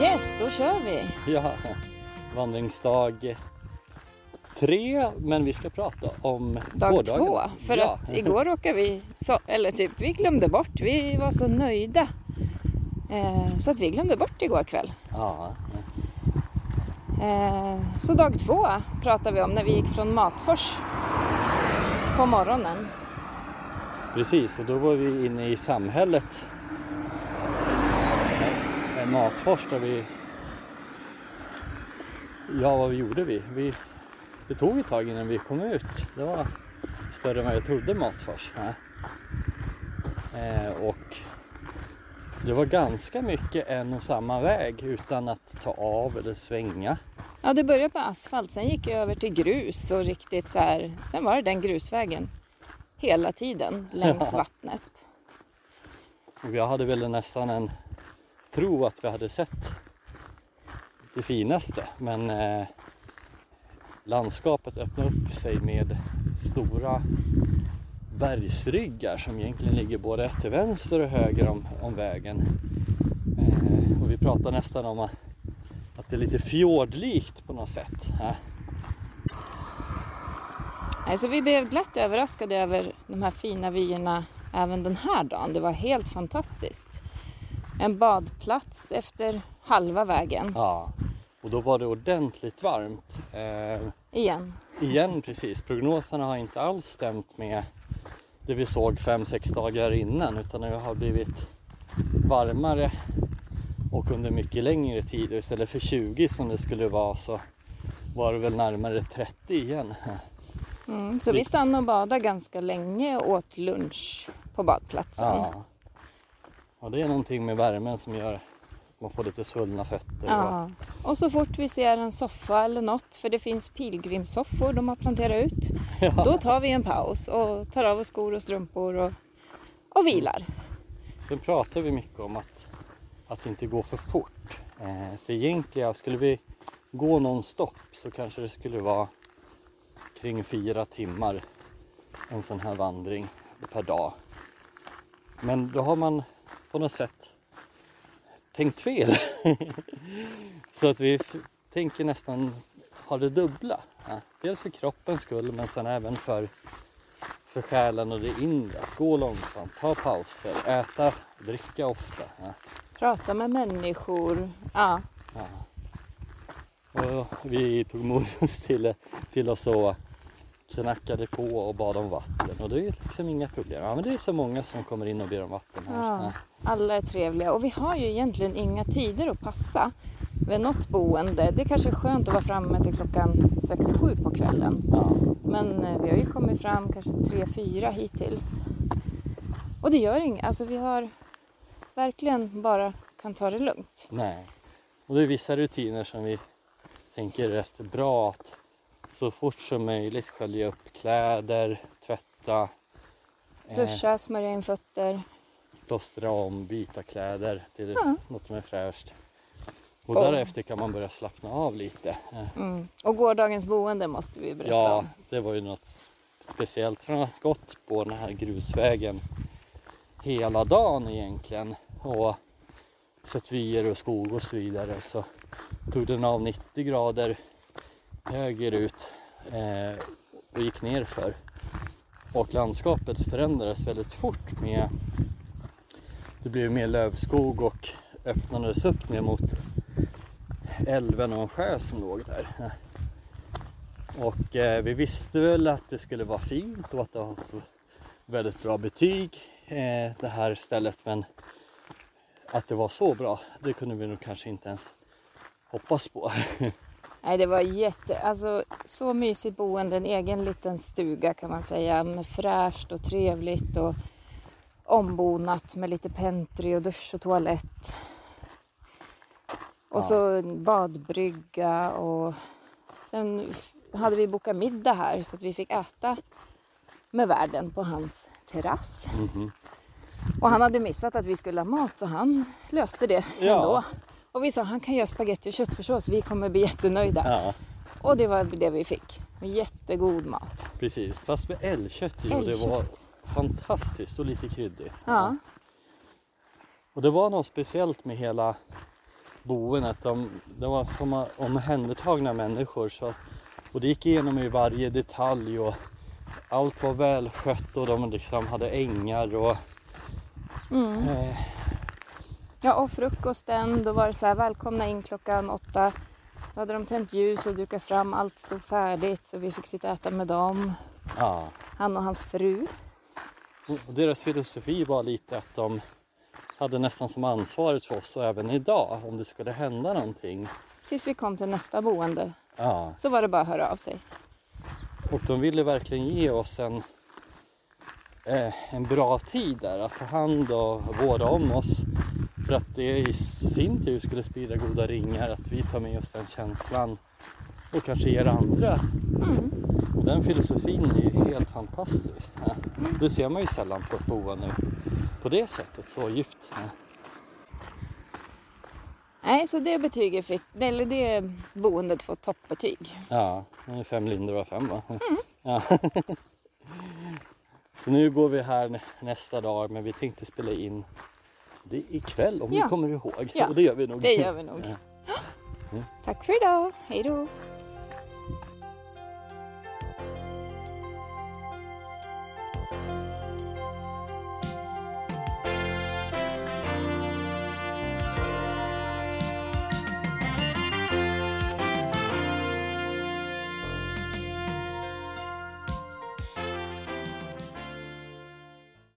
Yes, då kör vi. Ja, vandringsdag tre, men vi ska prata om Dag gårdagen. två. För ja. att igår råkade vi, så, eller typ vi glömde bort, vi var så nöjda. Eh, så att vi glömde bort igår kväll. Ja, Eh, så dag två pratade vi om när vi gick från Matfors på morgonen. precis. Och då var vi inne i samhället. Matfors där vi... Ja, vad gjorde vi? vi? Det tog ett tag innan vi kom ut. Det var större än vad jag trodde Matfors. Ja. Eh, och det var ganska mycket en och samma väg utan att ta av eller svänga. Ja, det började på asfalt, sen gick jag över till grus och riktigt så här, sen var det den grusvägen hela tiden längs Ja. vattnet. Och jag hade väl nästan en tro att vi hade sett det finaste men eh, landskapet öppnade upp sig med stora bergsryggar som egentligen ligger både till vänster och höger om, om vägen. Eh, och vi pratar nästan om att, att det är lite fjordlikt på något sätt. Eh, Alltså, vi blev glatt överraskade över de här fina vyerna även den här dagen. Det var helt fantastiskt. En badplats efter halva vägen ja. Och då var det ordentligt varmt. Eh, igen. Igen precis, prognoserna har inte alls stämt med det vi såg 5-6 dagar innan utan det har blivit varmare och under mycket längre tid. Istället för 20 som det skulle vara så var det väl närmare 30 igen. Mm, så vi stannade och badade ganska länge och åt lunch på badplatsen. Ja. Och det är någonting med värmen som gör att man får lite svullna fötter. Och, Ja. Och så fort vi ser en soffa eller något, för det finns pilgrimssoffor de har planterat ut, ja. då tar vi en paus och tar av oss skor och strumpor och, och vilar. Sen pratar vi mycket om att, att inte gå för fort. Eh, för egentligen, skulle vi gå nonstop så kanske det skulle vara kring fyra timmar en sån här vandring per dag. Men då har man på något sätt tänkt fel. så att vi tänker nästan ha det dubbla. Ja. Dels för kroppens skull men sen även för för själen och det inre. Gå långsamt, ta pauser, äta, dricka ofta. Ja. Prata med människor. Ja, Ja. Och vi tog mod oss till, till oss och knackade på och bad om vatten. Och det är liksom inga problem. Ja, men det är så många som kommer in och ber om vatten här. Ja. Alla är trevliga och vi har ju egentligen inga tider att passa vid något boende. Det kanske är skönt att vara framme till klockan 6-7 på kvällen. Ja. Men eh, vi har ju kommit fram kanske 3-4 hittills. Och det gör inget. Alltså vi har verkligen bara kan ta det lugnt. Nej. Och det är vissa rutiner som vi tänker är rätt bra att så fort som möjligt skölja upp kläder, tvätta, eh, Duscha, smörja in fötter. plåstra om, byta kläder till Ja. något som är fräscht. Och Och- därefter kan man börja slappna av lite. Eh, Mm. Och gårdagens boende måste vi berätta Ja, om. det var ju något speciellt från att gått på den här grusvägen hela dagen egentligen och sett vyer och skog och så vidare så tog den av 90 grader högerut eh, och gick ner för. Och landskapet förändrades väldigt fort med det blev mer lövskog och öppnades upp ner mot älven och en sjö som låg där. Och eh, vi visste väl att det skulle vara fint och att det var väldigt bra betyg eh, det här stället men att det var så bra det kunde vi nog kanske inte ens hoppas på. Nej, det var jätte, alltså så mysigt boende, en egen liten stuga kan man säga med fräscht och trevligt och ombonat med lite pentry och dusch och toalett. Och Ja. så badbrygga och sen hade vi bokat middag här så att vi fick äta med värden på hans terrass. Mhm. Och han hade missat att vi skulle ha mat så han löste det Ja. ändå. Och vi sa han kan göra spagetti och köttfärssås, vi kommer bli jättenöjda. Ja, Och det var det vi fick. Jättegod mat. precis. Fast med älgkött i och det var fantastiskt och lite kryddigt. Ja. Och det var något speciellt med hela boendet. De, det var som omhändertagna människor. Så, och det gick igenom i varje detalj och allt var välskött och de liksom hade ängar och Mm. eh, Ja, och frukosten, då var det så här, välkomna in klockan åtta. Då hade de tänt ljus och dukat fram, allt stod färdigt så vi fick sitta och äta med dem. ja. Han och hans fru. Och deras filosofi var lite att de hade nästan som ansvaret för oss och även idag om det skulle hända någonting. Tills vi kom till nästa boende Ja. så var det bara att höra av sig. Och de ville verkligen ge oss en, eh, en bra tid där att ta hand och vårda om oss. För att det i sin tur skulle sprida goda ringar, att vi tar med oss den känslan och kanske ger andra. Mm. Och den filosofin är ju helt fantastisk. Ja. Det ser man ju sällan på ett boende på det sättet, så djupt. Ja. Nej, så det betyget fick, eller det boendet får toppbetyg. Ja, det är fem lindor av fem va? Ja. Så nu går vi här nä- nästa dag men vi tänkte spela in det ikväll om Ja. ni kommer ihåg. Ja, Och det gör vi nog. Det gör vi nog. Ja. Tack för idag, hej då!